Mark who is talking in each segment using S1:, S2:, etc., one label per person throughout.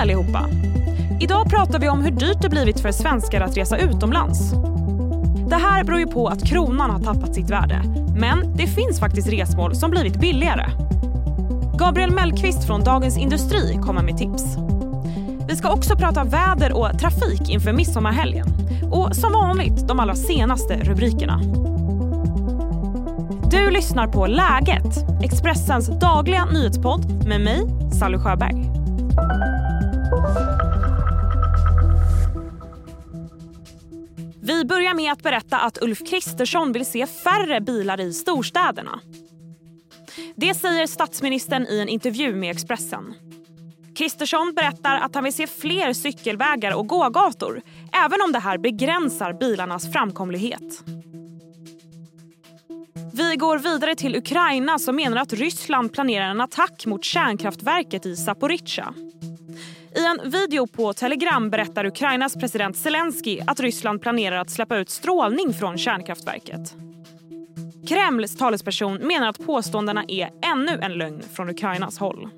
S1: allihopa! Idag pratar vi om hur dyrt det blivit för svenskar att resa utomlands. Det här beror ju på att kronan har tappat sitt värde. Men det finns faktiskt resmål som blivit billigare. Gabriel Mellqvist från Dagens Industri kommer med tips. Vi ska också prata väder och trafik inför midsommarhelgen. Och som vanligt de allra senaste rubrikerna. Du lyssnar på Läget, Expressens dagliga nyhetspodd med mig, Sally Sjöberg. Vi börjar med att berätta att Ulf Kristersson vill se färre bilar i storstäderna. Det säger statsministern i en intervju med Expressen. Kristersson berättar att han vill se fler cykelvägar och gågator även om det här begränsar bilarnas framkomlighet. Vi går vidare till Ukraina som menar att Ryssland planerar en attack mot kärnkraftverket i Zaporizjzja. I en video på Telegram berättar Ukrainas president Zelensky att Ryssland planerar att släppa ut strålning från kärnkraftverket. Kremls talesperson menar att påståendena är ännu en lögn från Ukrainas håll.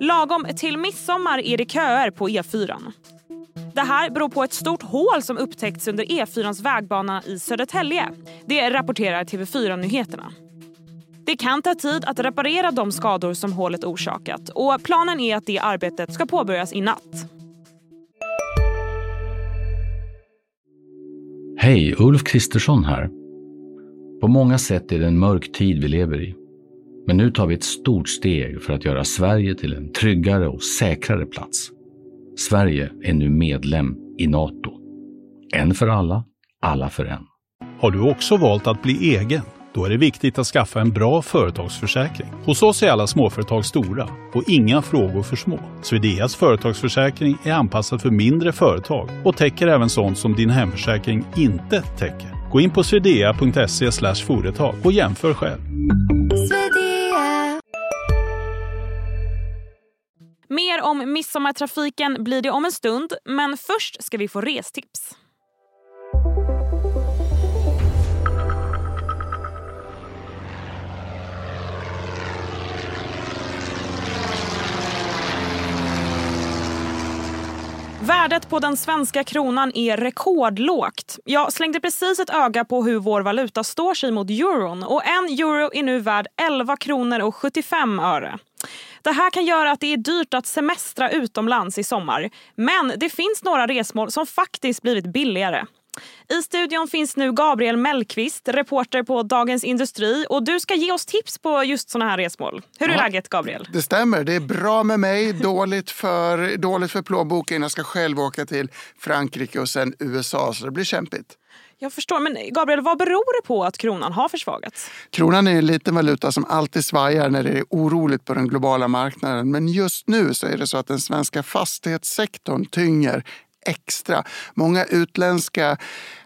S1: Lagom till midsommar är det köer på E4. Det här beror på ett stort hål som upptäckts under E4 vägbana i Södertälje. Det rapporterar TV4 Nyheterna. Det kan ta tid att reparera de skador som hålet orsakat och planen är att det arbetet ska påbörjas i natt.
S2: Hej, Ulf Kristersson här. På många sätt är det en mörk tid vi lever i. Men nu tar vi ett stort steg för att göra Sverige till en tryggare och säkrare plats. Sverige är nu medlem i Nato. En för alla, alla för en.
S3: Har du också valt att bli egen? Då är det viktigt att skaffa en bra företagsförsäkring. Hos oss är alla småföretag stora och inga frågor för små. Swedeas företagsförsäkring är anpassad för mindre företag och täcker även sånt som din hemförsäkring inte täcker. Gå in på swedea.se företag och jämför själv.
S1: Mer om midsommartrafiken blir det om en stund, men först ska vi få restips. Värdet på den svenska kronan är rekordlågt. Jag slängde precis ett öga på hur vår valuta står sig mot euron och en euro är nu värd 11 kronor och 75 öre. Det här kan göra att det är dyrt att semestra utomlands i sommar. Men det finns några resmål som faktiskt blivit billigare. I studion finns nu Gabriel Mellqvist, reporter på Dagens Industri. Och Du ska ge oss tips på just såna här resmål. Hur är ja, läget, Gabriel?
S4: Det stämmer. Det är bra med mig, dåligt för, dåligt för plånboken. Jag ska själv åka till Frankrike och sen USA, så det blir kämpigt.
S1: Jag förstår. Men Gabriel, vad beror det på att kronan har försvagats?
S4: Kronan är en liten valuta som alltid svajar när det är oroligt på den globala marknaden. Men just nu så är det så att den svenska fastighetssektorn tynger extra. Många utländska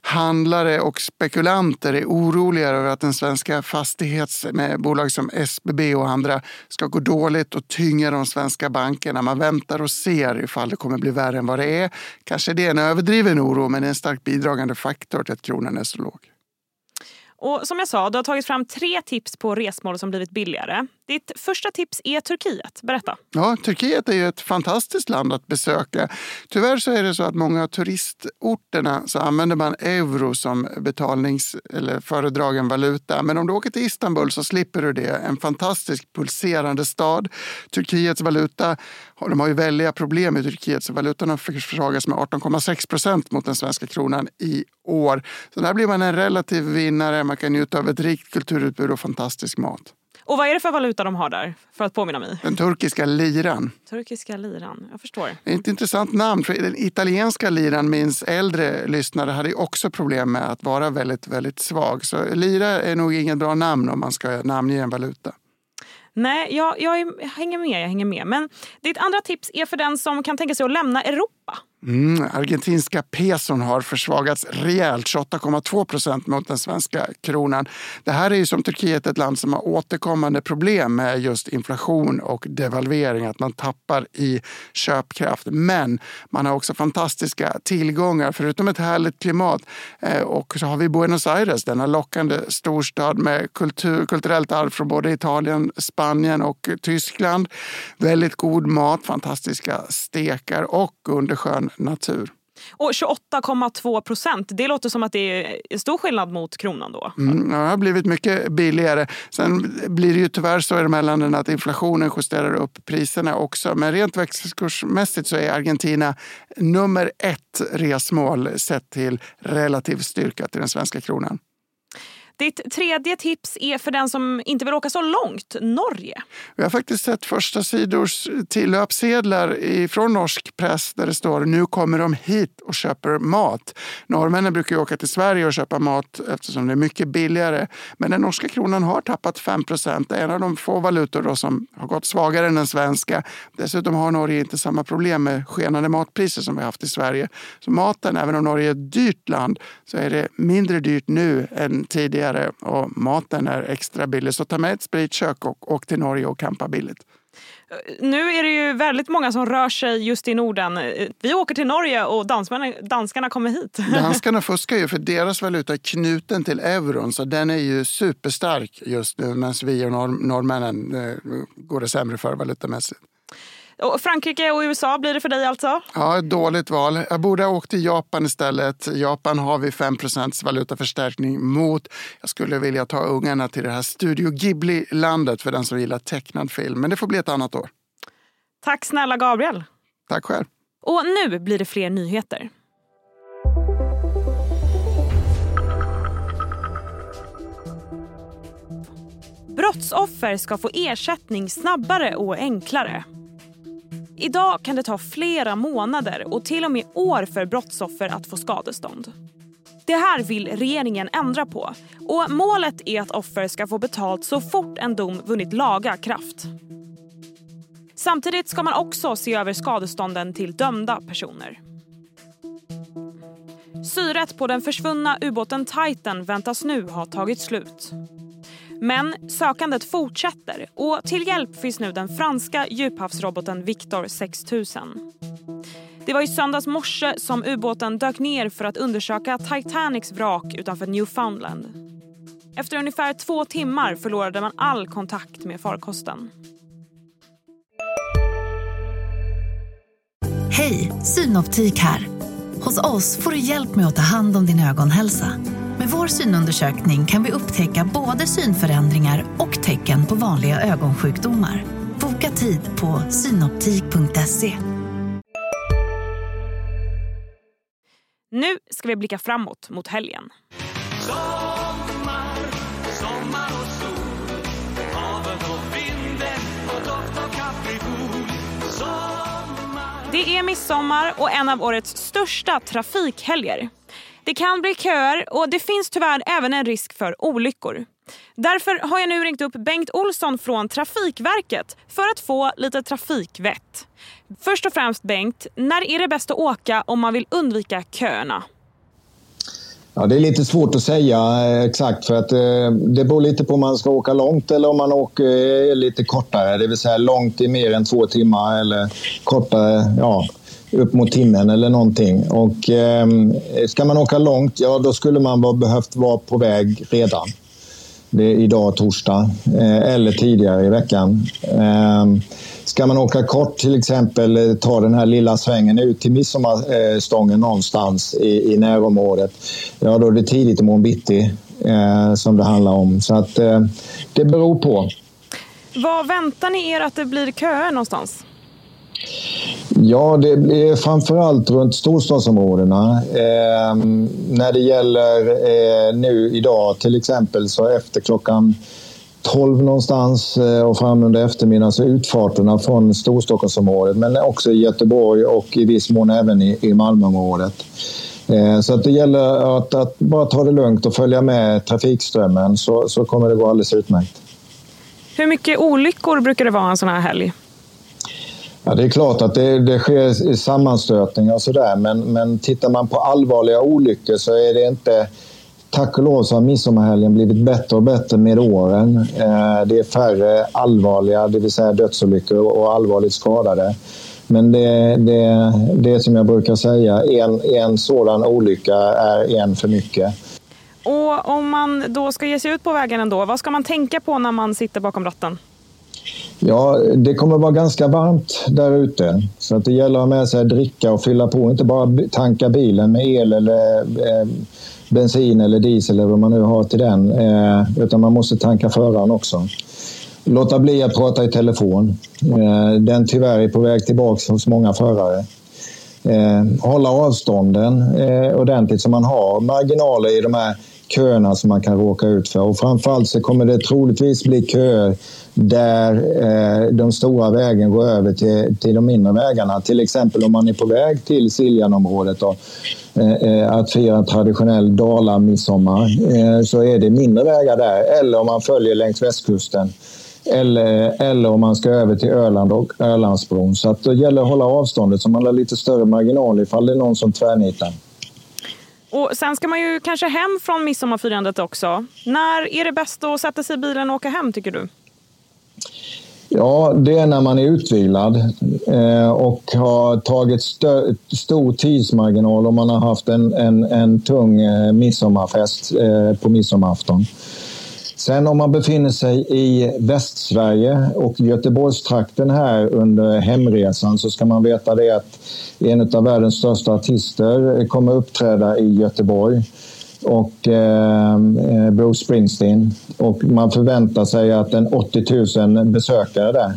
S4: handlare och spekulanter är oroliga över att den svenska fastighets med bolag som SBB och andra ska gå dåligt och tynga de svenska bankerna. Man väntar och ser ifall det kommer bli värre än vad det är. Kanske det är en överdriven oro, men det är en starkt bidragande faktor till att kronan är så låg.
S1: Och som jag sa, du har tagit fram tre tips på resmål som blivit billigare. Ditt första tips är Turkiet. Berätta.
S4: Ja, Turkiet är ju ett fantastiskt land att besöka. Tyvärr så är det så att många av turistorterna så använder man euro som betalnings eller föredragen valuta. Men om du åker till Istanbul så slipper du det. En fantastisk pulserande stad. Turkiets valuta, de har ju väldiga problem i Turkiet så valutan har försvagats med 18,6 procent mot den svenska kronan i år. Så där blir man en relativ vinnare. Man kan njuta av ett rikt kulturutbud och fantastisk mat.
S1: Och vad är det för valuta de har där? För att påminna mig.
S4: Den turkiska liran.
S1: Turkiska liran, jag förstår.
S4: Det är ett intressant namn. För den italienska liran, minns äldre lyssnare, hade också problem med att vara väldigt, väldigt svag. Så lira är nog inget bra namn om man ska namnge en valuta.
S1: Nej, jag, jag, är, jag, hänger med. Jag hänger med. Men ditt andra tips är för den som kan tänka sig att lämna Europa.
S4: Mm, argentinska peson har försvagats rejält, 28,2 procent mot den svenska kronan. Det här är ju som Turkiet ett land som har återkommande problem med just inflation och devalvering, att man tappar i köpkraft. Men man har också fantastiska tillgångar, förutom ett härligt klimat. Eh, och så har vi Buenos Aires, denna lockande storstad med kultur, kulturellt arv från både Italien, Spanien och Tyskland. Väldigt god mat, fantastiska stekar och natur.
S1: Och 28,2 procent, det låter som att det är stor skillnad mot kronan då?
S4: Mm, det har blivit mycket billigare. Sen blir det ju tyvärr så emellan att inflationen justerar upp priserna också. Men rent växelkursmässigt så är Argentina nummer ett resmål sett till relativ styrka till den svenska kronan.
S1: Ditt tredje tips är för den som inte vill åka så långt, Norge.
S4: Vi har faktiskt sett första sidors tillöpsedlar från norsk press där det står nu kommer de hit och köper mat. Norrmännen brukar ju åka till Sverige och köpa mat eftersom det är mycket billigare. Men den norska kronan har tappat 5 procent. Det är en av de få valutor då som har gått svagare än den svenska. Dessutom har Norge inte samma problem med skenande matpriser som vi haft i Sverige. Så maten, även om Norge är ett dyrt land, så är det mindre dyrt nu än tidigare billigare och maten är extra billig. Så ta med ett spritkök och åk till Norge och campa billigt.
S1: Nu är det ju väldigt många som rör sig just i Norden. Vi åker till Norge och danskarna, danskarna kommer hit.
S4: Danskarna fuskar ju för deras valuta är knuten till euron så den är ju superstark just nu medan vi och norr, norrmännen eh, går det sämre för valutamässigt.
S1: Frankrike och USA blir det för dig alltså?
S4: Ja, ett dåligt val. Jag borde ha åkt till Japan istället. Japan har vi 5% valutaförstärkning mot. Jag skulle vilja ta ungarna till det här Studio Ghibli-landet för den som gillar tecknad film. Men det får bli ett annat år.
S1: Tack snälla Gabriel.
S4: Tack själv.
S1: Och nu blir det fler nyheter. Brottsoffer ska få ersättning snabbare och enklare. Idag kan det ta flera månader och till och med år för brottsoffer att få skadestånd. Det här vill regeringen ändra på och målet är att offer ska få betalt så fort en dom vunnit laga kraft. Samtidigt ska man också se över skadestånden till dömda personer. Syret på den försvunna ubåten Titan väntas nu ha tagit slut. Men sökandet fortsätter och till hjälp finns nu den franska djuphavsroboten Victor 6000. Det var i söndags morse som ubåten dök ner för att undersöka Titanics vrak utanför Newfoundland. Efter ungefär två timmar förlorade man all kontakt med farkosten.
S5: Hej, Synoptik här. Hos oss får du hjälp med att ta hand om din ögonhälsa. Vår synundersökning kan vi upptäcka både synförändringar och tecken på vanliga ögonsjukdomar. Boka tid på synoptik.se.
S1: Nu ska vi blicka framåt mot helgen. Sommar, sommar och sol Havet och vinden och Dr. Capricol Det är midsommar och en av årets största trafikhelger. Det kan bli köer och det finns tyvärr även en risk för olyckor. Därför har jag nu ringt upp Bengt Olsson från Trafikverket för att få lite trafikvett. Först och främst Bengt, när är det bäst att åka om man vill undvika köerna?
S6: Ja, det är lite svårt att säga eh, exakt för att eh, det beror lite på om man ska åka långt eller om man åker eh, lite kortare. Det vill säga långt i mer än två timmar eller kortare, ja, upp mot timmen eller någonting. Och, eh, ska man åka långt, ja då skulle man vara, behövt vara på väg redan. Det är idag torsdag eh, eller tidigare i veckan. Eh, ska man åka kort till exempel, eh, ta den här lilla svängen ut till midsommarstången någonstans i, i närområdet. Ja, då är det tidigt imorgon bitti eh, som det handlar om. Så att eh, det beror på.
S1: Vad väntar ni er att det blir köer någonstans?
S6: Ja, det blir framförallt runt storstadsområdena. Eh, när det gäller eh, nu idag till exempel så efter klockan 12 någonstans eh, och fram under eftermiddagen så utfarterna från Storstockholmsområdet men också i Göteborg och i viss mån även i, i Malmöområdet. Eh, så att det gäller att, att, bara ta det lugnt och följa med trafikströmmen så, så kommer det gå alldeles utmärkt.
S1: Hur mycket olyckor brukar det vara en sån här helg?
S6: Ja, det är klart att det, det sker sammanstötningar och sådär men, men tittar man på allvarliga olyckor så är det inte Tack och lov så har midsommarhelgen blivit bättre och bättre med åren. Eh, det är färre allvarliga, det vill säga dödsolyckor och allvarligt skadade. Men det, det, det som jag brukar säga, en, en sådan olycka är en för mycket.
S1: Och om man då ska ge sig ut på vägen ändå, vad ska man tänka på när man sitter bakom ratten?
S6: Ja, det kommer vara ganska varmt där ute. Så att det gäller att ha med sig dricka och fylla på. Inte bara tanka bilen med el eller eh, bensin eller diesel eller vad man nu har till den. Eh, utan man måste tanka föraren också. Låta bli att prata i telefon. Eh, den tyvärr är på väg tillbaka hos många förare. Eh, hålla avstånden eh, ordentligt så man har marginaler i de här köerna som man kan råka ut för. Och framförallt så kommer det troligtvis bli köer där eh, de stora vägen går över till, till de mindre vägarna. Till exempel om man är på väg till Siljanområdet och, eh, eh, att fira en traditionell Dala-midsommar eh, så är det mindre vägar där. Eller om man följer längs västkusten. Eller, eller om man ska över till Öland och Ölandsbron. Så att det gäller att hålla avståndet så man har lite större marginal ifall det är någon som tvärnitar.
S1: Och sen ska man ju kanske hem från midsommarfirandet också. När är det bäst att sätta sig i bilen och åka hem tycker du?
S6: Ja, det är när man är utvilad eh, och har tagit stö- stor tidsmarginal och man har haft en, en, en tung eh, midsommarfest eh, på midsommarafton. Sen om man befinner sig i Västsverige och Göteborgstrakten här under hemresan så ska man veta det att en av världens största artister kommer uppträda i Göteborg och eh, eh Bruce Springsteen. Och man förväntar sig att en 80 000 besökare där.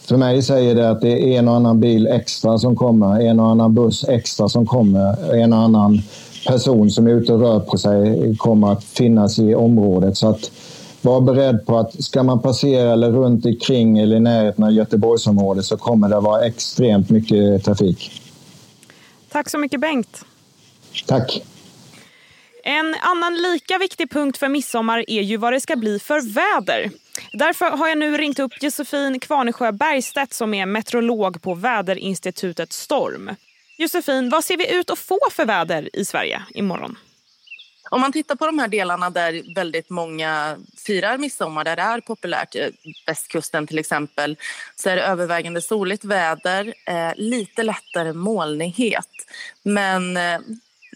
S6: För mig säger det att det är en och annan bil extra som kommer, en och annan buss extra som kommer, en och annan person som är ute och rör på sig kommer att finnas i området. Så att var beredd på att ska man passera eller runt omkring eller i närheten av Göteborgsområdet så kommer det vara extremt mycket trafik.
S1: Tack så mycket Bengt.
S6: Tack.
S1: En annan lika viktig punkt för midsommar är ju vad det ska bli för väder. Därför har jag nu ringt upp Josefin Kvarnesjö Bergstedt som är meteorolog på väderinstitutet Storm. Josefin, vad ser vi ut att få för väder i Sverige imorgon?
S7: Om man tittar på de här delarna där väldigt många firar midsommar, där det är populärt, eh, västkusten till exempel, så är det övervägande soligt väder, eh, lite lättare molnighet. Men eh,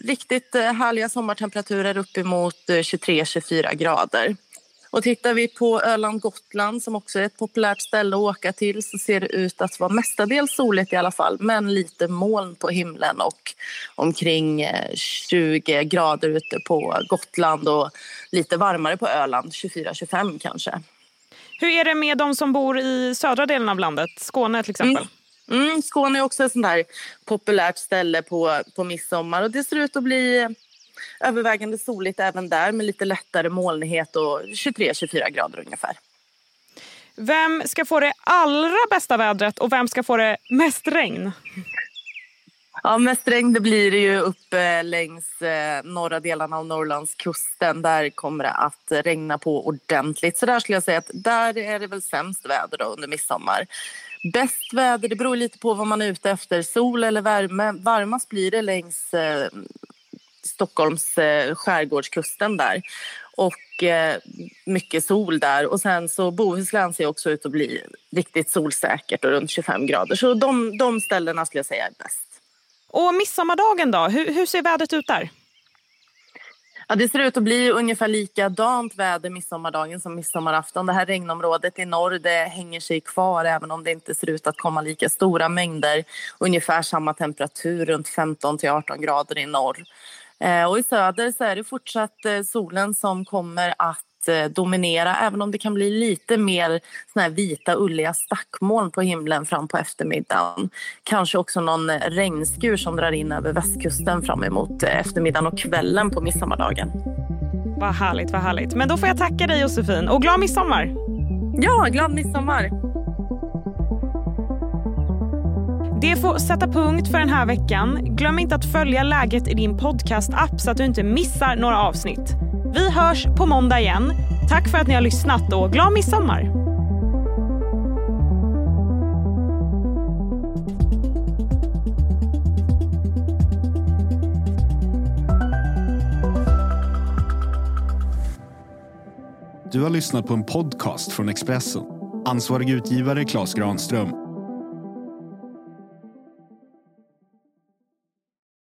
S7: riktigt eh, härliga sommartemperaturer uppemot eh, 23-24 grader. Och tittar vi på Öland Gotland som också är ett populärt ställe att åka till så ser det ut att vara mestadels soligt i alla fall men lite moln på himlen och omkring 20 eh, grader ute på Gotland och lite varmare på Öland, 24-25 kanske.
S1: Hur är det med de som bor i södra delen av landet, Skåne till exempel?
S7: Mm. Mm, Skåne är också ett sånt där populärt ställe på, på midsommar och det ser ut att bli övervägande soligt även där med lite lättare molnighet och 23-24 grader ungefär.
S1: Vem ska få det allra bästa vädret och vem ska få det mest regn?
S7: Ja, mest regn det blir det ju uppe längs eh, norra delarna av Norrlandskusten. Där kommer det att regna på ordentligt. Så där skulle jag säga att där är det väl sämst väder då under midsommar. Bäst väder, det beror lite på vad man är ute efter. Sol eller värme. Varmast blir det längs eh, Stockholms eh, skärgårdskusten där. Och eh, mycket sol där. Och sen så Bohuslän ser också ut att bli riktigt solsäkert och runt 25 grader. Så de, de ställena skulle jag säga är bäst.
S1: Och midsommardagen då? Hur, hur ser vädret ut där?
S7: Ja, det ser ut att bli ungefär likadant väder midsommardagen som midsommarafton. Det här regnområdet i norr det hänger sig kvar även om det inte ser ut att komma lika stora mängder. Ungefär samma temperatur, runt 15 till 18 grader i norr. Eh, och I söder så är det fortsatt eh, solen som kommer att eh, dominera även om det kan bli lite mer såna här vita ulliga stackmoln på himlen fram på eftermiddagen. Kanske också någon regnskur som drar in över västkusten fram emot eftermiddagen och kvällen på midsommardagen.
S1: Vad härligt, vad härligt. Men då får jag tacka dig Josefin och glad midsommar!
S7: Ja, glad midsommar!
S1: Det får sätta punkt för den här veckan. Glöm inte att följa läget i din podcastapp så att du inte missar några avsnitt. Vi hörs på måndag igen. Tack för att ni har lyssnat och glad midsommar!
S8: Du har lyssnat på en podcast från Expressen. Ansvarig utgivare Klas Granström